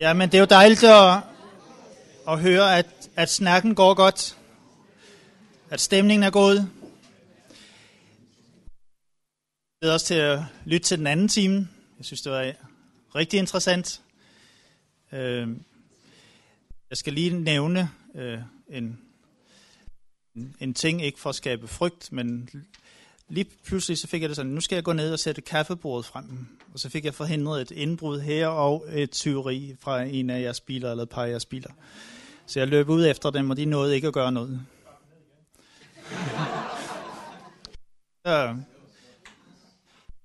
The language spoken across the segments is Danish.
Ja, men det er jo dejligt at, at høre, at, at snakken går godt. At stemningen er god. Jeg er også til at lytte til den anden time. Jeg synes, det var rigtig interessant. Øh, jeg skal lige nævne øh, en, en ting, ikke for at skabe frygt, men lige pludselig så fik jeg det sådan, nu skal jeg gå ned og sætte kaffebordet frem. Og så fik jeg forhindret et indbrud her og et tyveri fra en af jeres biler, eller et par af jeres biler. Så jeg løb ud efter dem, og de nåede ikke at gøre noget. Ja. jeg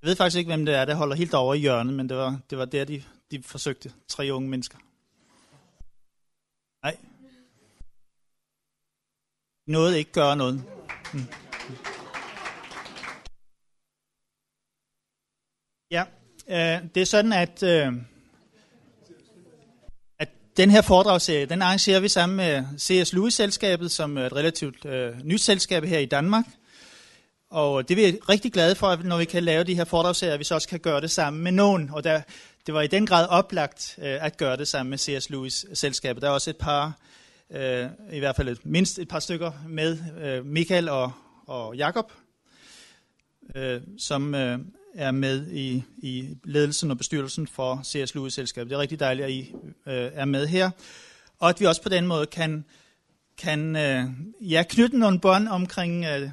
ved faktisk ikke, hvem det er, der holder helt over i hjørnet, men det var, det var der, de, de forsøgte. Tre unge mennesker. Nej. Noget nåede ikke gøre noget. Mm. Ja, øh, det er sådan, at, øh, at den her foredragsserie, den arrangerer vi sammen med C.S. Lewis-selskabet, som er et relativt øh, nyt selskab her i Danmark. Og det er vi rigtig glade for, når vi kan lave de her foredragsserier, at vi så også kan gøre det sammen med nogen. Og der, det var i den grad oplagt øh, at gøre det sammen med C.S. Lewis-selskabet. Der er også et par, øh, i hvert fald et, mindst et par stykker med, øh, Michael og, og Jakob, øh, som øh, er med i, i ledelsen og bestyrelsen for C.S. Lewis-selskabet. Det er rigtig dejligt, at I øh, er med her. Og at vi også på den måde kan, kan øh, ja, knytte nogle bånd omkring øh,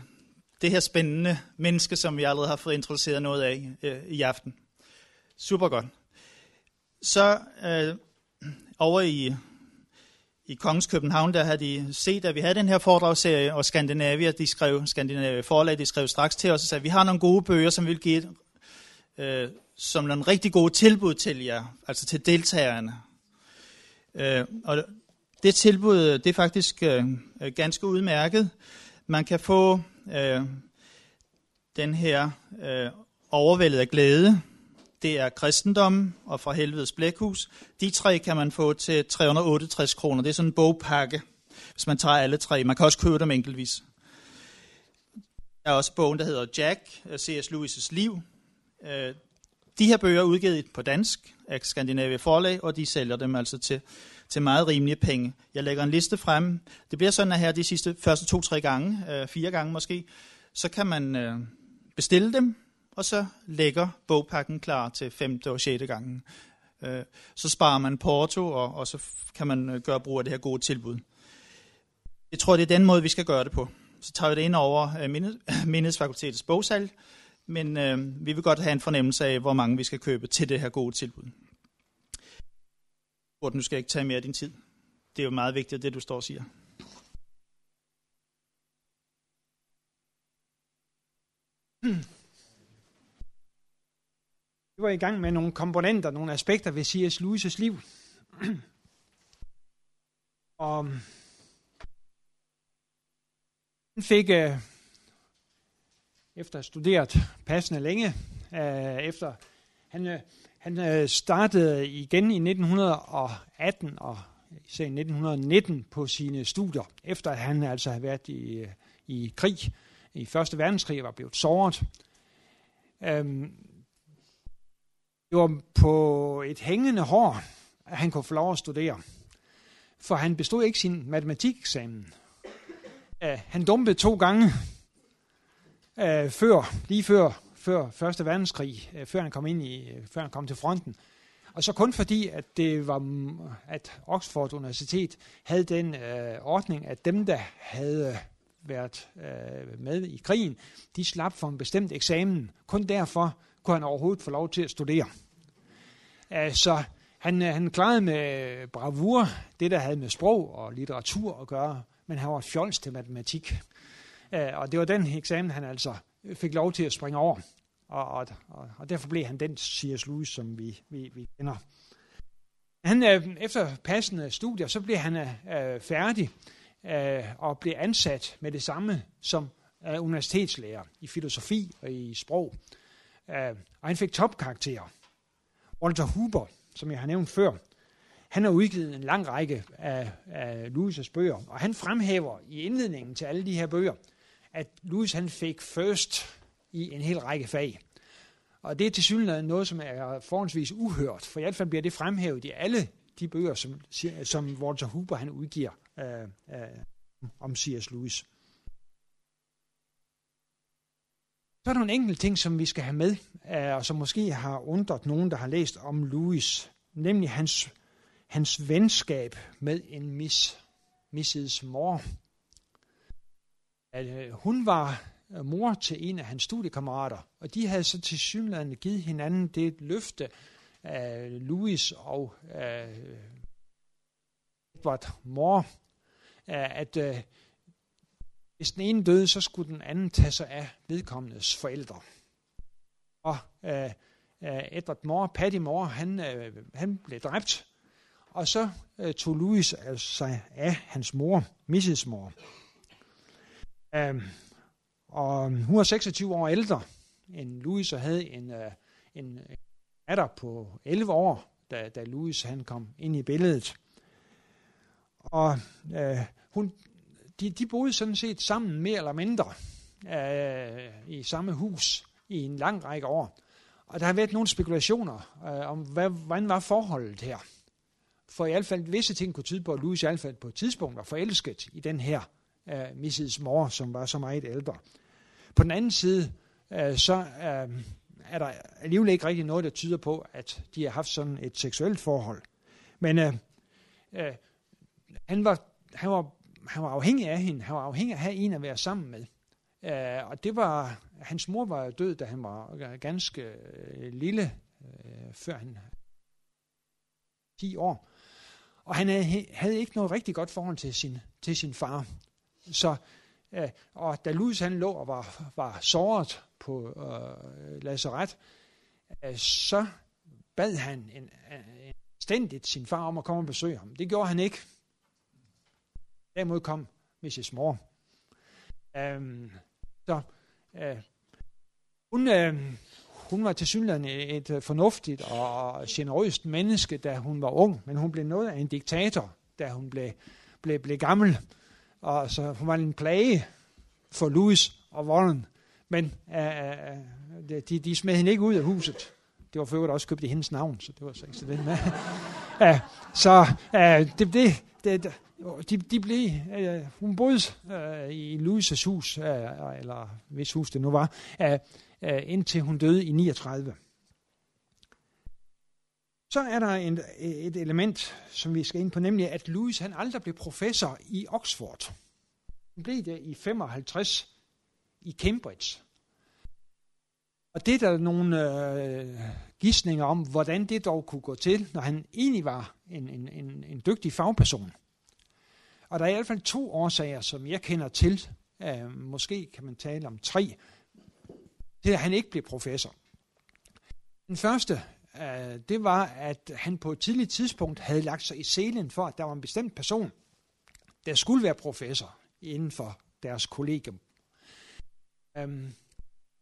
det her spændende menneske, som vi allerede har fået introduceret noget af øh, i aften. Super godt. Så øh, over i, i Kongens København, der havde de set, at vi havde den her foredragsserie, og Skandinavia, de skrev, Skandinavia forlag, de skrev straks til os og sagde, at vi har nogle gode bøger, som vi vil give øh, som nogle rigtig gode tilbud til jer, altså til deltagerne. Øh, og det tilbud, det er faktisk øh, ganske udmærket. Man kan få øh, den her øh, overvældet af glæde. Det er kristendommen og fra helvedes blækhus. De tre kan man få til 368 kroner. Det er sådan en bogpakke, hvis man tager alle tre. Man kan også købe dem enkeltvis. Der er også bogen, der hedder Jack, øh, C.S. Lewis' liv. Øh, de her bøger er udgivet på dansk af Skandinavia Forlag, og de sælger dem altså til, til meget rimelige penge. Jeg lægger en liste frem. Det bliver sådan, at her de sidste første to-tre gange, øh, fire gange måske, så kan man øh, bestille dem, og så lægger bogpakken klar til femte og sjette gangen. Øh, så sparer man porto, og, og så kan man øh, gøre brug af det her gode tilbud. Jeg tror, det er den måde, vi skal gøre det på. Så tager vi det ind over øh, Mindesfakultetets bogsalg, men øh, vi vil godt have en fornemmelse af, hvor mange vi skal købe til det her gode tilbud. Morten, nu skal jeg ikke tage mere af din tid. Det er jo meget vigtigt, det du står og siger. Vi var i gang med nogle komponenter, nogle aspekter ved C.S. Lewis' liv. og øh, han fik, øh, efter at have studeret passende længe, øh, efter han, øh, han øh, startede igen i 1918 og især i 1919 på sine studier, efter at han altså havde været i, øh, i krig, i Første Verdenskrig og var blevet såret. Øhm, det var på et hængende hår, at han kunne få lov at studere. For han bestod ikke sin matematikeksamen. Øh, han dumpede to gange, øh, før, lige før, før Første Verdenskrig, øh, før han kom ind i, øh, før han kom til fronten. Og så kun fordi, at det var, at Oxford Universitet havde den øh, ordning, at dem, der havde været øh, med i krigen, de slap for en bestemt eksamen. Kun derfor kunne han overhovedet få lov til at studere. Øh, så han, øh, han klarede med bravur det, der havde med sprog og litteratur at gøre, men han var fjols til matematik. Øh, og det var den eksamen, han altså fik lov til at springe over. Og, og, og derfor blev han den C.S. Lewis, som vi, vi, vi kender. Han, øh, efter passende studier, så blev han øh, færdig øh, og blev ansat med det samme som øh, universitetslærer i filosofi og i sprog. Øh, og han fik topkarakterer. Walter Huber, som jeg har nævnt før, han har udgivet en lang række af, af Lewis' bøger, og han fremhæver i indledningen til alle de her bøger, at Lewis han fik first i en hel række fag. Og det er til synligheden noget, som er forholdsvis uhørt, for i hvert fald bliver det fremhævet i alle de bøger, som, som Walter Huber han udgiver øh, øh, om C.S. Lewis. Så er der nogle enkelte ting, som vi skal have med, øh, og som måske har undret nogen, der har læst om Lewis, nemlig hans, hans venskab med en miss, Mrs. Moore. At, øh, hun var øh, mor til en af hans studiekammerater, og de havde så til synligheden givet hinanden det løfte af Louis og øh, af Edward Moore, at øh, hvis den ene døde, så skulle den anden tage sig af vedkommendes forældre. Og øh, øh Edward Moore, Patty Moore, han, øh, han blev dræbt, og så øh, tog Louis altså sig af hans mor, Mrs. Moore. Øh, og hun var 26 år ældre end Louis, og havde en, øh, en øh, datter på 11 år, da, da Louis han kom ind i billedet. Og øh, hun, de, de boede sådan set sammen mere eller mindre øh, i samme hus i en lang række år. Og der har været nogle spekulationer øh, om, hvad, hvordan var forholdet her. For i hvert fald visse ting kunne tyde på, at Louis i hvert fald på et tidspunkt var forelsket i den her af Mrs. Moore, som var så meget ældre. På den anden side, øh, så øh, er der alligevel ikke rigtig noget, der tyder på, at de har haft sådan et seksuelt forhold. Men øh, øh, han, var, han, var, han var afhængig af hende. Han var afhængig af at have en at være sammen med. Øh, og det var, hans mor var død, da han var ganske øh, lille, øh, før han 10 år. Og han havde, havde ikke noget rigtig godt forhold til sin, til sin far. Så, øh, og da Louis han lå og var, var såret på øh, lazaret, øh, så bad han en, øh, en, stændigt sin far om at komme og besøge ham. Det gjorde han ikke. Derimod kom Mrs. Moore. Øhm, så øh, hun, øh, hun var til synligheden et øh, fornuftigt og generøst menneske, da hun var ung, men hun blev noget af en diktator, da hun blev, blev, blev gammel. Og så får man en plage for Louis og Warren. Men øh, øh, øh de, de smed hende ikke ud af huset. Det var for øvrigt også købt i hendes navn, så det var så ikke så det med. ja, så øh, det, det, det, de, de blev, øh, hun boede øh, i Louis' hus, øh, eller hvis hus det nu var, øh, øh, indtil hun døde i 39. Så er der en, et element, som vi skal ind på, nemlig at Louis han aldrig blev professor i Oxford. Han blev det i 55 i Cambridge. Og det er der nogle øh, gissninger om, hvordan det dog kunne gå til, når han egentlig var en, en, en, en dygtig fagperson. Og der er i hvert fald to årsager, som jeg kender til. øh, måske kan man tale om tre. til at han ikke blev professor. Den første, øh, det var, at han på et tidligt tidspunkt havde lagt sig i selen for, at der var en bestemt person, der skulle være professor inden for deres kollegium. Øhm,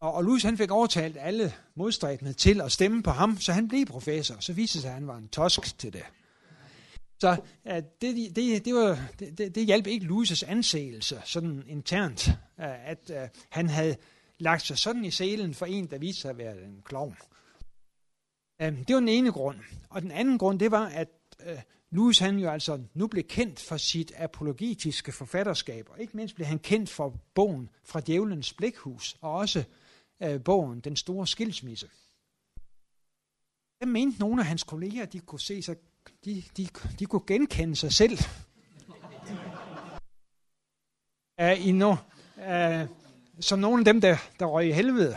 og, og Louis han fik overtalt alle modstræbende til at stemme på ham, så han blev professor. Så viste det sig, at han var en tosk til det. Så uh, det, det, det, var, det, det hjalp ikke Louis' anseelse sådan internt, uh, at øh, han havde lagt sig sådan i selen for en, der viste sig at være en klovn. Øhm, det var den ene grund. Og den anden grund, det var, at øh, Louis han jo altså nu blev kendt for sit apologetiske forfatterskab, og ikke mindst blev han kendt for bogen fra Djævelens Blækhus, og også øh, bogen Den Store Skilsmisse. Jeg mente nogle af hans kolleger, de kunne se sig de, de, de kunne genkende sig selv. uh, i no, uh, øh, som nogle af dem, der, der røg i helvede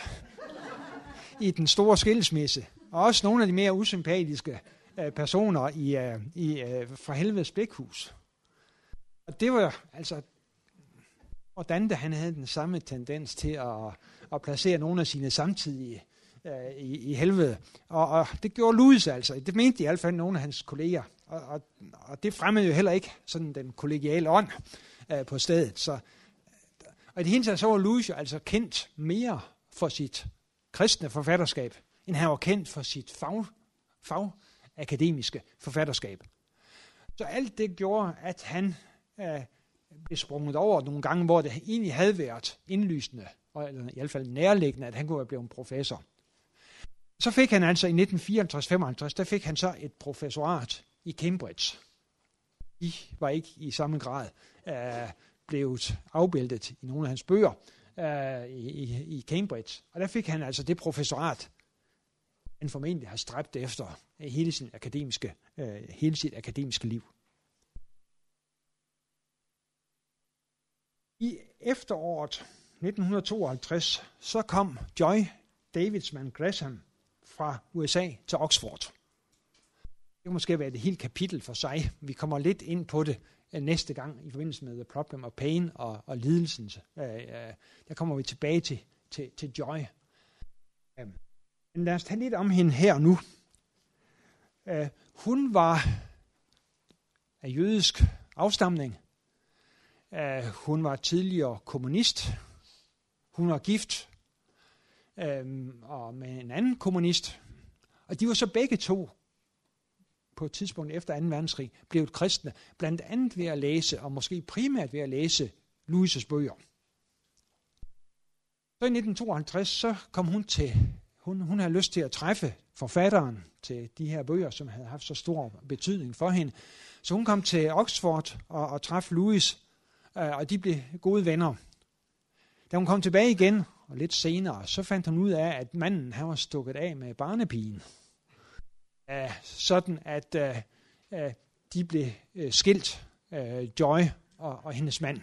i den store skilsmisse. Og også nogle af de mere usympatiske øh, personer i, øh, i, øh, fra helvedes blækhus. Og det var altså, hvordan da han havde den samme tendens til at, at placere nogle af sine samtidige øh, i, i helvede. Og, og det gjorde Louis altså. Det mente i hvert fald nogle af hans kolleger. Og, og, og det fremmede jo heller ikke sådan den kollegiale ånd øh, på stedet. Så, og i det hele taget så var Louis jo altså kendt mere for sit kristne forfatterskab, end han var kendt for sit fag, fagakademiske forfatterskab. Så alt det gjorde, at han øh, blev sprunget over nogle gange, hvor det egentlig havde været indlysende, eller i hvert fald nærliggende, at han kunne være blevet professor. Så fik han altså i 1954-55, der fik han så et professorat i Cambridge. De var ikke i samme grad øh, blevet afbildet i nogle af hans bøger øh, i, i Cambridge. Og der fik han altså det professorat, han formentlig har stræbt efter hele, sin akademiske, øh, hele sit akademiske liv. I efteråret 1952, så kom Joy Davidsman Gresham fra USA til Oxford. Det kan måske være et helt kapitel for sig. Vi kommer lidt ind på det øh, næste gang i forbindelse med The Problem of Pain og, og lidelsen. Øh, øh, der kommer vi tilbage til, til, til Joy. Øh, men lad os tage lidt om hende her nu. Øh, hun var af jødisk afstamning. Uh, hun var tidligere kommunist. Hun var gift um, og med en anden kommunist. Og de var så begge to på et tidspunkt efter 2. verdenskrig blevet kristne, blandt andet ved at læse, og måske primært ved at læse Louises bøger. Så i 1952, så kom hun til, hun, hun havde lyst til at træffe forfatteren til de her bøger, som havde haft så stor betydning for hende. Så hun kom til Oxford og, og træffede Louis, øh, og de blev gode venner. Da hun kom tilbage igen, og lidt senere, så fandt hun ud af, at manden han var stukket af med barnepigen. Æh, sådan at øh, øh, de blev øh, skilt, øh, Joy og, og hendes mand.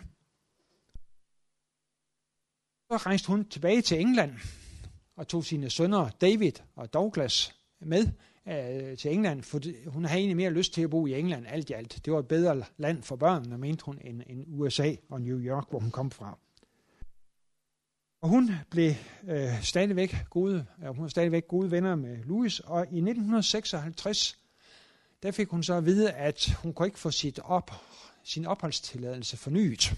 Så rejste hun tilbage til England og tog sine sønner David og Douglas med øh, til England, for hun havde egentlig mere lyst til at bo i England alt i alt. Det var et bedre land for børnene, mente hun, end, end USA og New York, hvor hun kom fra. Og hun blev øh, stadigvæk gode, øh, hun var stadigvæk gode venner med Louis, og i 1956, der fik hun så at vide, at hun kunne ikke få sit op, sin opholdstilladelse fornyet.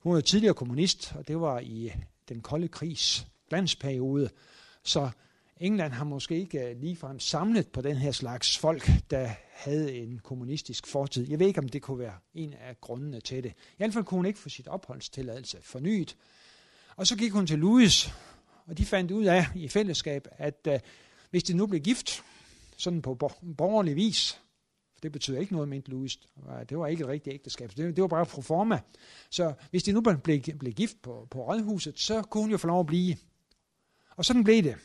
Hun var tidligere kommunist, og det var i den kolde krigs glansperiode, så England har måske ikke øh, ligefrem samlet på den her slags folk, der havde en kommunistisk fortid. Jeg ved ikke, om det kunne være en af grundene til det. I hvert fald kunne hun ikke få sit opholdstilladelse fornyet. Og så gik hun til Louis, og de fandt ud af i fællesskab, at øh, hvis de nu blev gift, sådan på borgerlig vis, for det betyder ikke noget, mente Louis, det var ikke et rigtigt ægteskab, det, det var bare pro forma. Så hvis de nu blev, blev gift på, på rådhuset, så kunne hun jo få lov at blive. Og sådan blev det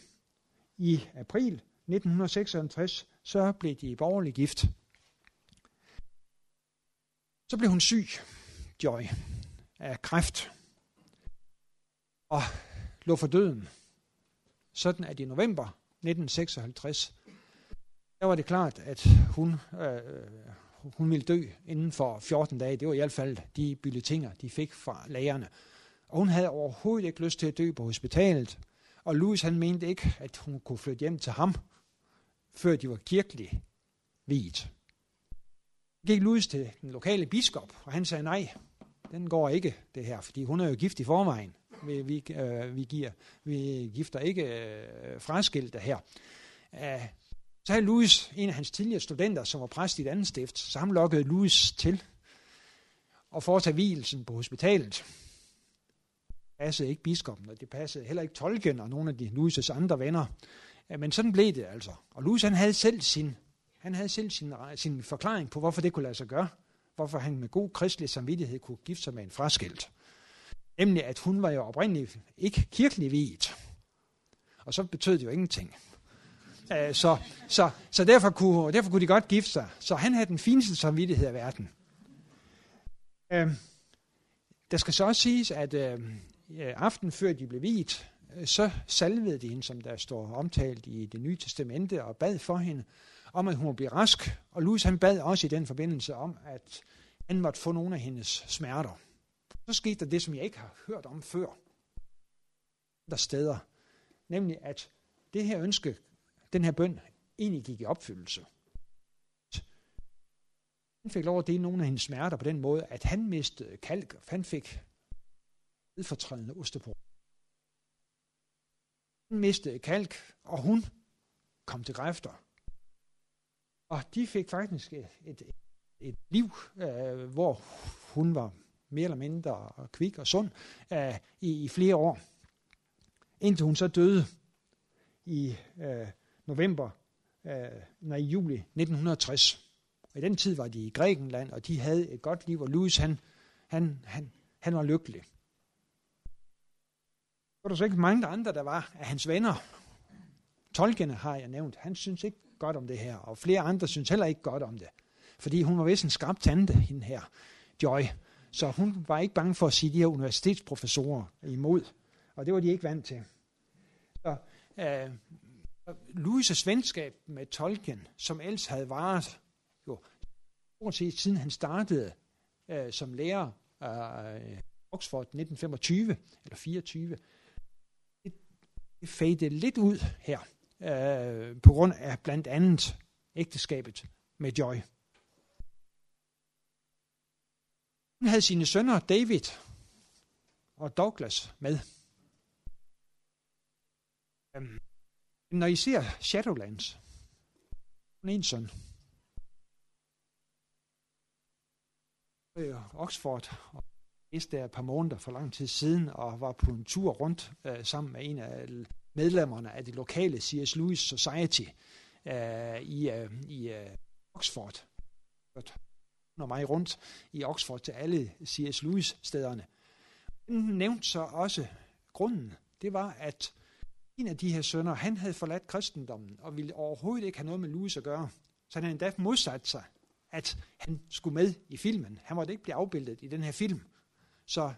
i april 1956, så blev de borgerligt gift. Så blev hun syg, Joy, af kræft, og lå for døden. Sådan at i november 1956, der var det klart, at hun, øh, hun ville dø inden for 14 dage. Det var i hvert fald de bulletiner, de fik fra lægerne. Og hun havde overhovedet ikke lyst til at dø på hospitalet. Og Louis han mente ikke, at hun kunne flytte hjem til ham, før de var kirkelig vidt. Gik Louis til den lokale biskop, og han sagde nej, den går ikke det her, fordi hun er jo gift i forvejen. Vi, vi, øh, vi, giver, vi gifter ikke øh, fraskilte her. Æh, så havde Louis, en af hans tidligere studenter, som var præst i et andet stift, så ham lokkede Louis til at foretage hvilelsen på hospitalet passede ikke biskoppen, og det passede heller ikke tolken og nogle af de Louis' andre venner. Men sådan blev det altså. Og Louis han havde selv sin, han havde selv sin, sin forklaring på, hvorfor det kunne lade sig gøre. Hvorfor han med god kristelig samvittighed kunne gifte sig med en fraskilt. Nemlig, at hun var jo oprindeligt ikke kirkelig viet. Og så betød det jo ingenting. Så, så, så derfor, kunne, derfor kunne de godt gifte sig. Så han havde den fineste samvittighed af verden. Der skal så også siges, at øh, Øh, aften før de blev viet, øh, så salvede de hende, som der står omtalt i det nye testamente, og bad for hende, om at hun må blive rask. Og Louis han bad også i den forbindelse om, at han måtte få nogle af hendes smerter. Så skete der det, som jeg ikke har hørt om før. Der steder. Nemlig, at det her ønske, den her bøn, egentlig gik i opfyldelse. Han fik lov at dele nogle af hendes smerter på den måde, at han mistede kalk, han fik stedfortrædende ostepor. Hun mistede kalk, og hun kom til kræfter. Og de fik faktisk et, et, et liv, øh, hvor hun var mere eller mindre kvik og sund øh, i, i flere år. Indtil hun så døde i øh, november, øh, nej, i juli 1960. Og i den tid var de i Grækenland, og de havde et godt liv, og Louis han, han, han, han var lykkelig. Var der så ikke mange andre, der var af hans venner. Tolkene har jeg nævnt. Han synes ikke godt om det her, og flere andre synes heller ikke godt om det. Fordi hun var vist en skarp tante, hende her, Joy. Så hun var ikke bange for at sige de her universitetsprofessorer imod. Og det var de ikke vant til. Så, øh, Louis' venskab med Tolkien, som ellers havde varet jo stort set siden han startede øh, som lærer øh, i øh, Oxford 1925 eller 24, fade lidt ud her, øh, på grund af blandt andet ægteskabet med Joy. Hun havde sine sønner David og Douglas med. Øhm, når I ser Shadowlands, hun er en søn. Øh, Oxford og læste der et par måneder for lang tid siden og var på en tur rundt øh, sammen med en af medlemmerne af det lokale C.S. Lewis Society øh, i, øh, i øh, Oxford. Når mig rundt i Oxford til alle C.S. Lewis stederne. Den nævnte så også grunden. Det var, at en af de her sønner, han havde forladt kristendommen og ville overhovedet ikke have noget med Lewis at gøre. Så han havde endda modsat sig, at han skulle med i filmen. Han måtte ikke blive afbildet i den her film. Så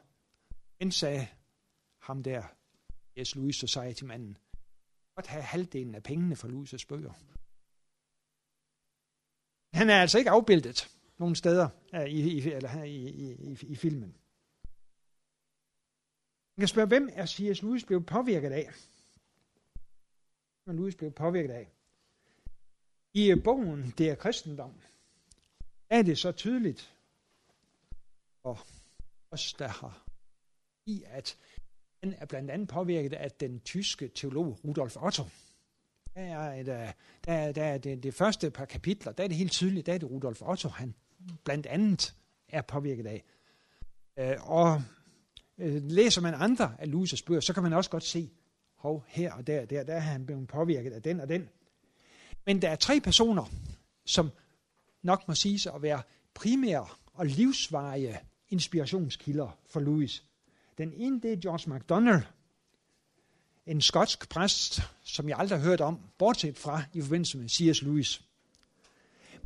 han sagde ham der, S. Louis Society-manden, godt have halvdelen af pengene for Louis' bøger. Han er altså ikke afbildet nogen steder øh, i, i, eller i, i, i, i filmen. Man kan spørge, hvem er C.S. Lewis blevet påvirket af? Når Lewis blev påvirket af. I øh, bogen, det er kristendom, er det så tydeligt, og os, der har i, at han er blandt andet påvirket af den tyske teolog Rudolf Otto. Der er, et, øh, der der er det, det første par kapitler, der er det helt tydeligt, der er det Rudolf Otto, han blandt andet er påvirket af. Øh, og øh, læser man andre af Louis' bøger, så kan man også godt se, hov, her og der, der, der er han blevet påvirket af den og den. Men der er tre personer, som nok må siges at være primære og livsvarige inspirationskilder for Louis. Den ene, det er George MacDonald, en skotsk præst, som jeg aldrig har hørt om, bortset fra i forbindelse med C.S. Lewis.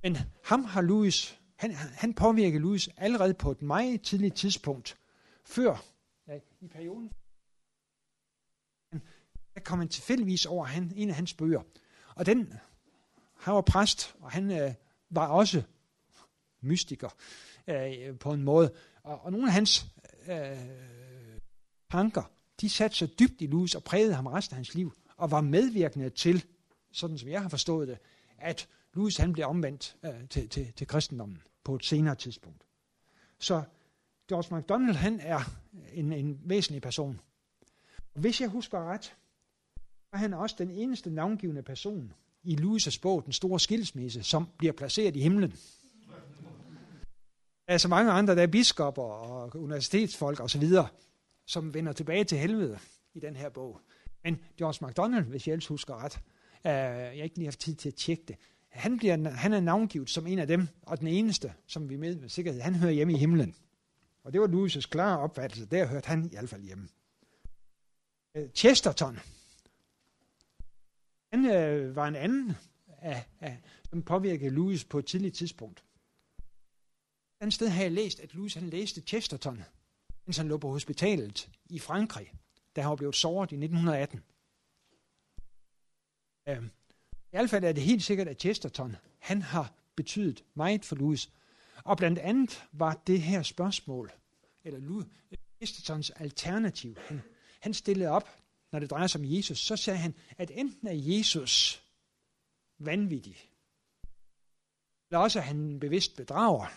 Men ham har Louis, han, han påvirker Louis allerede på et meget tidligt tidspunkt, før ja, i perioden. Der kom han tilfældigvis over han, en af hans bøger. Og den, han var præst, og han øh, var også mystiker øh, på en måde. Og, og nogle af hans øh, tanker, de satte sig dybt i Louis og prægede ham resten af hans liv, og var medvirkende til, sådan som jeg har forstået det, at Louis han blev omvendt øh, til, til, til kristendommen på et senere tidspunkt. Så George MacDonald, han er en, en væsentlig person. Og hvis jeg husker ret, var han også den eneste navngivende person i Louis' bog, Den Store Skilsmisse, som bliver placeret i himlen. Der er så mange andre, der er biskopper og universitetsfolk osv., som vender tilbage til helvede i den her bog. Men George MacDonald, hvis jeg ellers husker ret, øh, jeg har ikke lige haft tid til at tjekke det, han, bliver, han er navngivet som en af dem, og den eneste, som vi med med sikkerhed, han hører hjemme i himlen. Og det var Louis' klare opfattelse, der hørte han i hvert fald hjemme. Øh, Chesterton, han øh, var en anden, af, af, som påvirkede Louis på et tidligt tidspunkt. Andet sted har jeg læst, at Louis han læste Chesterton, mens han lå på hospitalet i Frankrig, da han var blevet såret i 1918. Øh, I hvert fald er det helt sikkert, at Chesterton han har betydet meget for Louis. Og blandt andet var det her spørgsmål, eller Louis, Chestertons alternativ, han, han stillede op når det drejer sig om Jesus, så sagde han, at enten er Jesus vanvittig, eller også er han bevidst bedrager,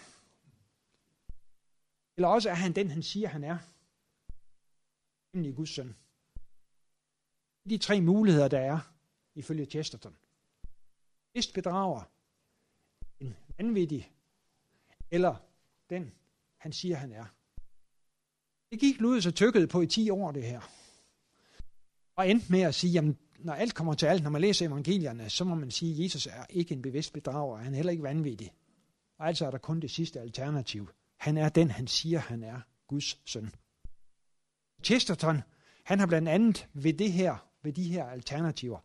eller også er han den, han siger, han er, nemlig Guds søn. De tre muligheder, der er, ifølge Chesterton. Bevidst bedrager, en vanvittig, eller den, han siger, han er. Det gik Ludes så tykket på i 10 år, det her. Og endte med at sige, jamen, når alt kommer til alt, når man læser evangelierne, så må man sige, at Jesus er ikke en bevidst bedrager, han er heller ikke vanvittig. og altså er der kun det sidste alternativ. Han er den, han siger, han er, Guds søn. Chesterton, han har blandt andet ved det her, ved de her alternativer,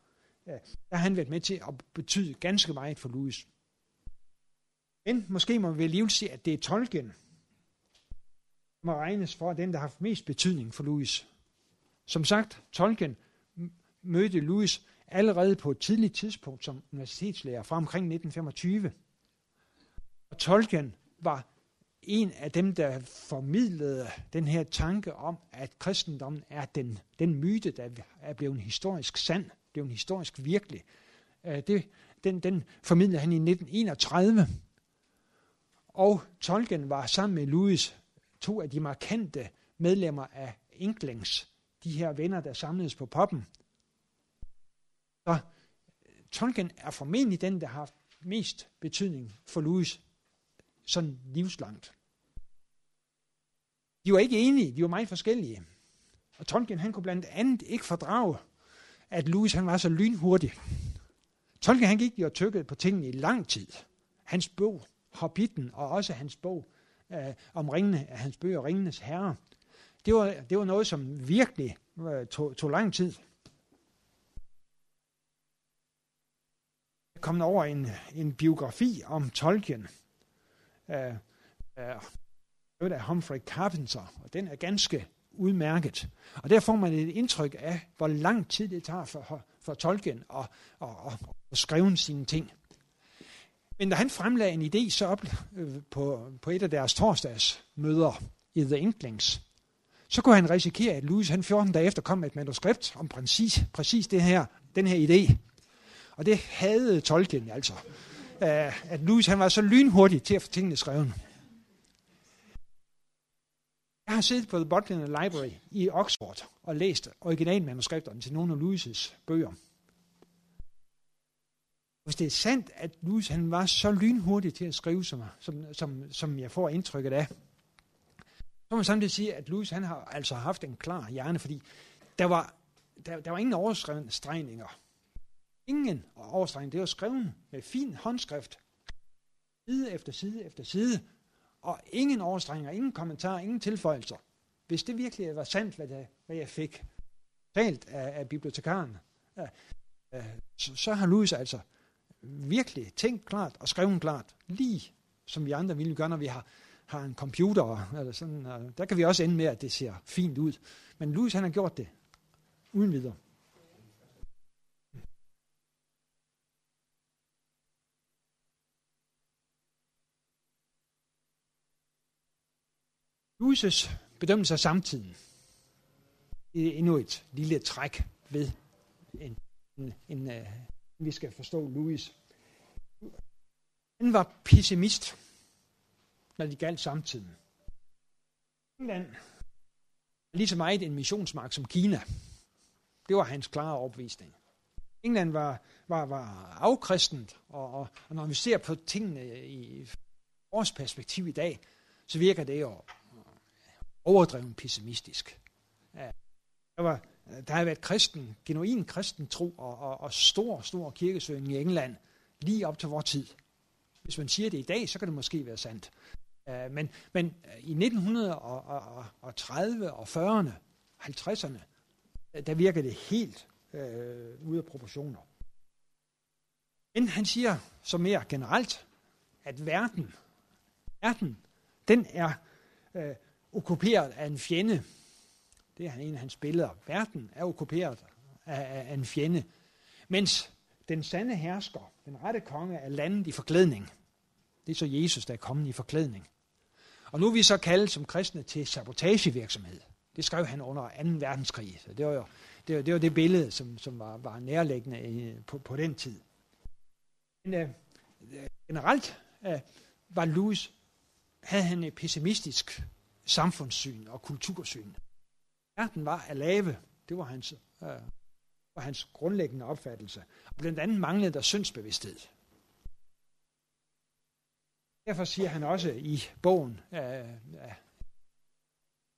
øh, der har han været med til at betyde ganske meget for Louis. Men måske må vi alligevel sige, at det er Tolkien, må regnes for den, der har haft mest betydning for Louis. Som sagt, Tolkien mødte Louis allerede på et tidligt tidspunkt som universitetslærer fra omkring 1925. Og Tolkien var en af dem, der formidlede den her tanke om, at kristendommen er den, den myte, der er blevet historisk sand, blevet historisk virkelig. Øh, det, den, den formidlede han i 1931. Og Tolkien var sammen med Louis to af de markante medlemmer af Inklings, de her venner, der samledes på poppen. Så Tolkien er formentlig den, der har haft mest betydning for Louis sådan livslangt. De var ikke enige, de var meget forskellige. Og Tolkien han kunne blandt andet ikke fordrage, at Louis han var så lynhurtig. Tolkien han gik og tykkede på tingene i lang tid. Hans bog, Hobbiten, og også hans bog øh, om ringene, hans bøger, Ringenes Herre, det var, det var noget, som virkelig øh, tog, tog lang tid. Jeg kom over en, en biografi om Tolkien, af, øh, af Humphrey Carpenter, og den er ganske udmærket. Og der får man et indtryk af, hvor lang tid det tager for, for tolken at, at, at, at skrive sine ting. Men da han fremlagde en idé så op øh, på, på et af deres torsdagsmøder i The Inklings, så kunne han risikere, at Louis han 14 dage efter kom med et manuskript om præcis, præcis det her, den her idé. Og det havde Tolkien altså. At Louis han var så lynhurtig til at få tingene skrevet. Jeg har siddet på The Bodleian Library i Oxford og læst originalmanuskripterne til nogle af Louis' bøger. Hvis det er sandt, at Louis han var så lynhurtig til at skrive, som, som, som, som jeg får indtrykket af, så må man samtidig sige, at Louis han har altså haft en klar hjerne, fordi der var, der, der var ingen overstregninger. Ingen overstregning. Det var skrevet med fin håndskrift. Side efter side efter side. Og ingen overstregninger, ingen kommentarer, ingen tilføjelser. Hvis det virkelig var sandt, hvad, det, hvad jeg fik talt af, af bibliotekaren, ja, så, så har Louis altså virkelig tænkt klart og skrevet klart, lige som vi andre ville gøre, når vi har, har en computer. Eller sådan, og der kan vi også ende med, at det ser fint ud. Men Louis han har gjort det uden videre. Louis' bedømmelse af samtiden er endnu et lille træk ved en, en, en, uh, vi skal forstå Louis. Han var pessimist, når det galt samtiden. England lige så meget en missionsmark som Kina. Det var hans klare opvisning. England var, var, var afkristent, og, og, og når vi ser på tingene i vores perspektiv i dag, så virker det jo overdreven pessimistisk. Ja. Der, var, der har været kristen, genuin kristen tro og, og, og stor, stor kirkesøgning i England lige op til vores tid. Hvis man siger det i dag, så kan det måske være sandt. Uh, men, men øh, i 1930 og 40'erne, 50'erne, øh, der virker det helt øh, ude af proportioner. Men han siger så mere generelt, at verden, verden, den er øh, okkuperet af en fjende. Det er en af hans billeder. Verden er okkuperet af, af en fjende. Mens den sande hersker, den rette konge, er landet i forklædning. Det er så Jesus, der er kommet i forklædning. Og nu er vi så kaldet som kristne til sabotagevirksomhed. Det skrev han under 2. verdenskrig. Så det var jo det, var, det, var det billede, som, som var, var nærliggende øh, på, på den tid. Men øh, generelt øh, var Louis, havde han et pessimistisk samfundssyn og kultursyn. Verden var at lave. Det var hans, øh, var hans grundlæggende opfattelse. Og blandt andet manglede der syndsbevidsthed. Derfor siger han også i bogen, øh, øh,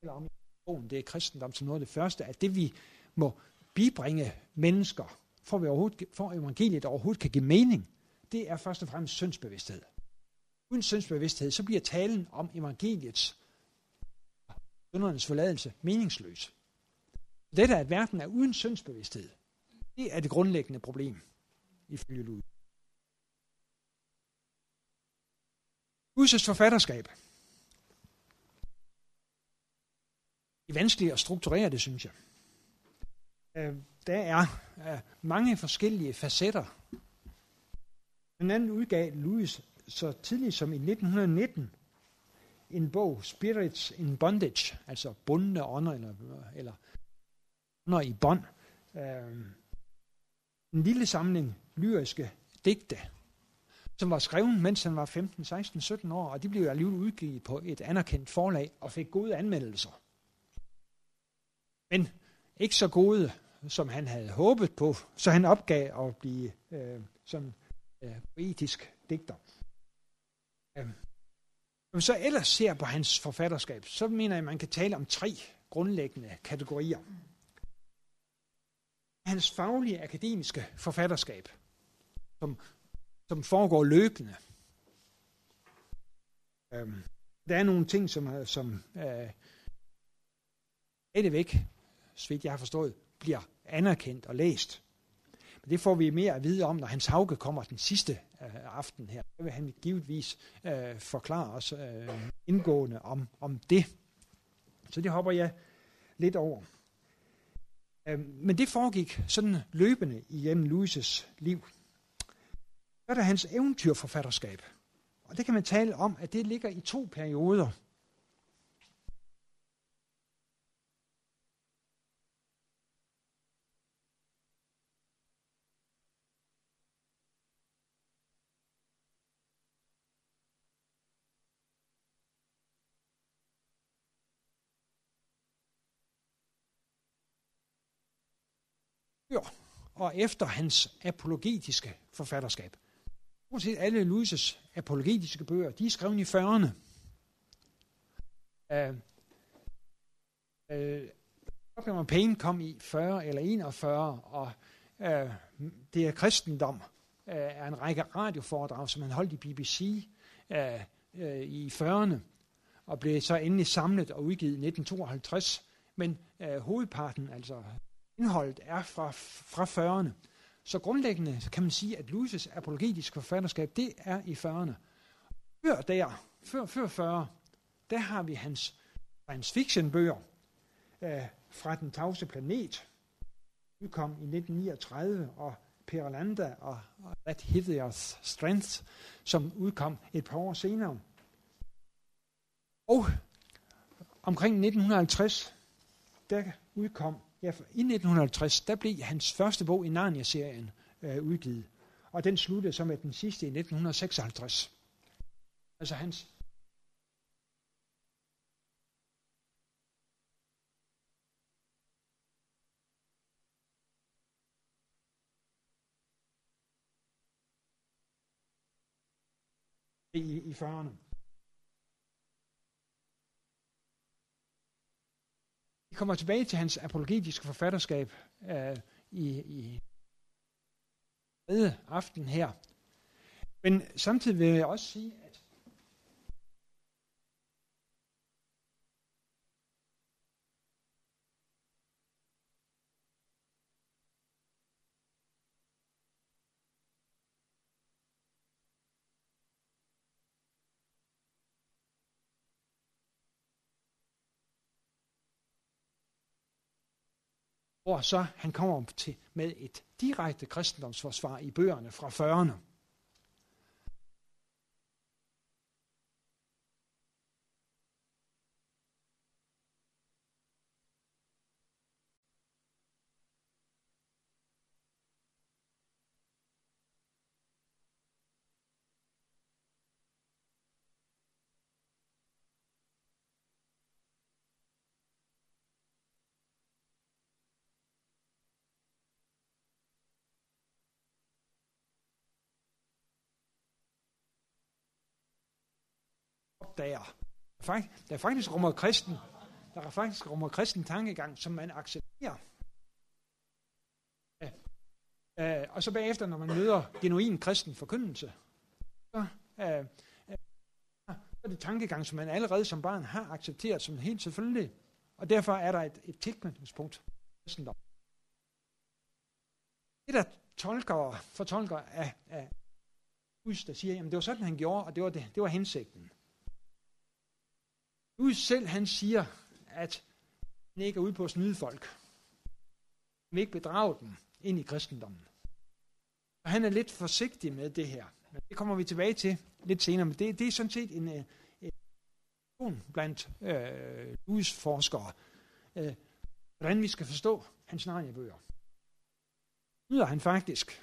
om bogen, det er kristendom som noget af det første, at det vi må bibringe mennesker, for, vi overhovedet, for evangeliet overhovedet kan give mening, det er først og fremmest syndsbevidsthed. uden syndsbevidsthed, så bliver talen om evangeliets syndernes forladelse meningsløs. Dette, at verden er uden syndsbevidsthed, det er det grundlæggende problem, ifølge Louis. Guds forfatterskab. Det er vanskeligt at strukturere det, synes jeg. Øh, der er øh, mange forskellige facetter. En anden udgav Louis så tidligt som i 1919 en bog, Spirits in Bondage, altså bundne ånder, eller, eller ånder i bånd. Øh, en lille samling lyriske digte, som var skrevet, mens han var 15, 16, 17 år, og de blev alligevel udgivet på et anerkendt forlag og fik gode anmeldelser. Men ikke så gode, som han havde håbet på, så han opgav at blive øh, sådan øh, poetisk digter. Øh. Når vi så ellers ser på hans forfatterskab, så mener jeg, at man kan tale om tre grundlæggende kategorier. Hans faglige akademiske forfatterskab, som, som foregår løbende. Øhm, der er nogle ting, som, som øh, væk, så vidt jeg har forstået, bliver anerkendt og læst. Men det får vi mere at vide om, når Hans Hauge kommer den sidste øh, aften her. Så vil han givetvis øh, forklare os øh, indgående om, om det. Så det hopper jeg lidt over. Øh, men det foregik sådan løbende igennem Louises liv. Så er der hans eventyrforfatterskab. Og det kan man tale om, at det ligger i to perioder – og efter hans apologetiske forfatterskab. Uanset alle Louis' apologetiske bøger, de er skrevet i 40'erne. Uh, uh, Pain kom i 40 eller 41, og øh, det er kristendom øh, er en række radioforedrag, som han holdt i BBC øh, øh, i 40'erne, og blev så endelig samlet og udgivet i 1952. Men øh, hovedparten, altså indholdet er fra, fra 40'erne. Så grundlæggende kan man sige, at Louis' apologetiske forfatterskab, det er i 40'erne. Før der, før, før 40, der har vi hans science fiction bøger øh, fra Den tavse planet, udkom i 1939, og Perlanda og, og That Hideous Strength, som udkom et par år senere. Og omkring 1950, der udkom Ja, i 1950, der blev hans første bog i Narnia-serien øh, udgivet. Og den sluttede så med den sidste i 1956. Altså hans i, i 40'erne. Vi kommer tilbage til hans apologetiske forfatterskab øh, i, i tredje aften her. Men samtidig vil jeg også sige, hvor så han kommer til med et direkte kristendomsforsvar i bøgerne fra 40'erne. Opdager, der faktisk rummer kristen, der er faktisk rummer kristen tankegang, som man accepterer. Ja. Uh, og så bagefter, når man møder genuin kristen forkyndelse, så uh, er det tankegang, som man allerede som barn har accepteret som helt selvfølgelig. Og derfor er der et, et tilknytningspunkt. Det, der tolker, fortolker af, af Gud, der siger, at det var sådan, han gjorde, og det var, det, det var hensigten. Gud selv, han siger, at han ikke er ude på at snyde folk. Han ikke bedrage dem ind i kristendommen. Og han er lidt forsigtig med det her. Men det kommer vi tilbage til lidt senere. Men det, det er sådan set en, øh, en, en blandt øh, Louis forskere, øh, hvordan vi skal forstå hans Narnia-bøger. Nyder han faktisk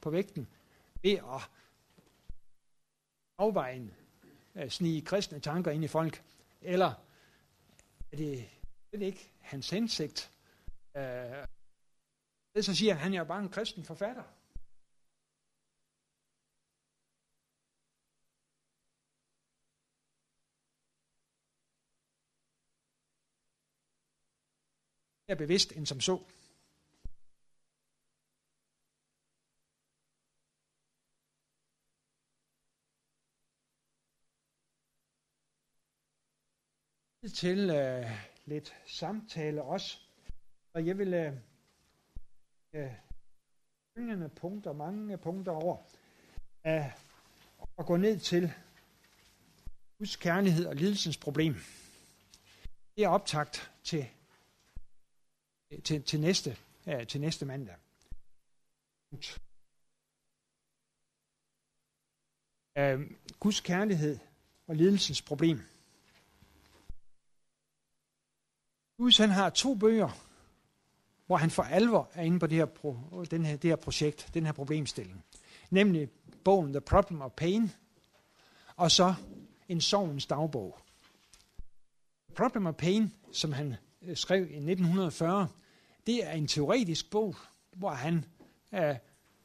på vægten ved at afveje øh, snige kristne tanker ind i folk, eller er det, er det ikke hans hensigt? Øh, så siger han, at han er bare en kristen forfatter. mere bevidst end som så. Til øh, lidt samtale også. Og jeg vil uh, følgende punkter, mange punkter over, øh, og gå ned til Guds kærlighed og lidelsens problem. Det er optagt til til, til, næste, øh, til næste mandag. Øh, Guds kærlighed og lidelsens problem. Gud han har to bøger, hvor han for alvor er inde på det her, pro, den her, det her projekt, den her problemstilling. Nemlig bogen The Problem of Pain, og så en sovens dagbog. The Problem of Pain, som han øh, skrev i 1940, det er en teoretisk bog, hvor han øh,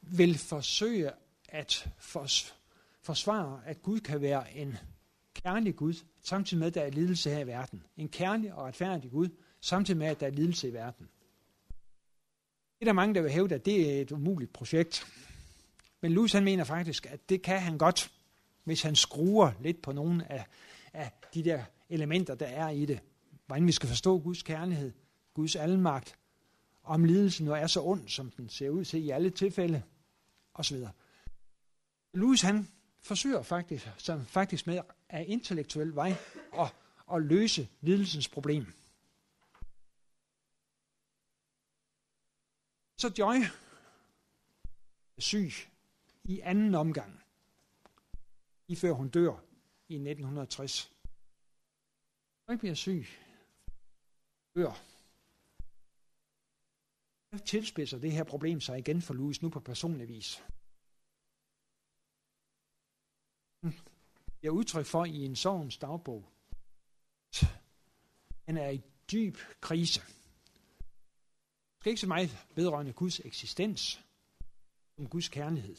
vil forsøge at fors- forsvare, at Gud kan være en kærlig Gud, samtidig med, at der er lidelse her i verden. En kærlig og retfærdig Gud, samtidig med, at der er lidelse i verden. Det er der mange, der vil hævde, at det er et umuligt projekt. Men Louis han mener faktisk, at det kan han godt, hvis han skruer lidt på nogle af, af de der elementer, der er i det hvordan vi skal forstå Guds kærlighed, Guds almagt, om lidelsen nu er så ond, som den ser ud til i alle tilfælde, osv. Louis han forsøger faktisk, som faktisk med af intellektuel vej at, at løse lidelsens problem. Så Joy er syg i anden omgang, lige før hun dør i 1960. Joy bliver syg dør. Jeg tilspidser det her problem sig igen for Louis nu på personlig vis. Hmm. Jeg udtryk for i en sorgens dagbog. Han er i dyb krise. Det er ikke så meget vedrørende Guds eksistens, som Guds kærlighed.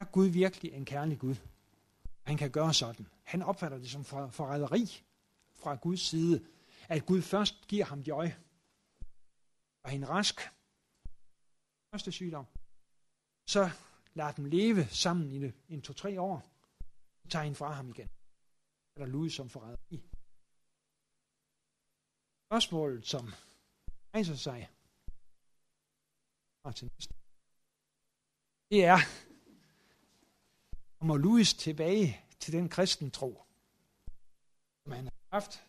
Er Gud virkelig en kærlig Gud? Han kan gøre sådan. Han opfatter det som forræderi fra Guds side, at Gud først giver ham joy og hende rask. Første sygdom. Så lader dem leve sammen i en to-tre år. Så tager hende fra ham igen. Eller lude Louis som forræderi. Spørgsmålet, som rejser sig til næste, det er, kommer Louis tilbage til den kristen tro, som han har haft.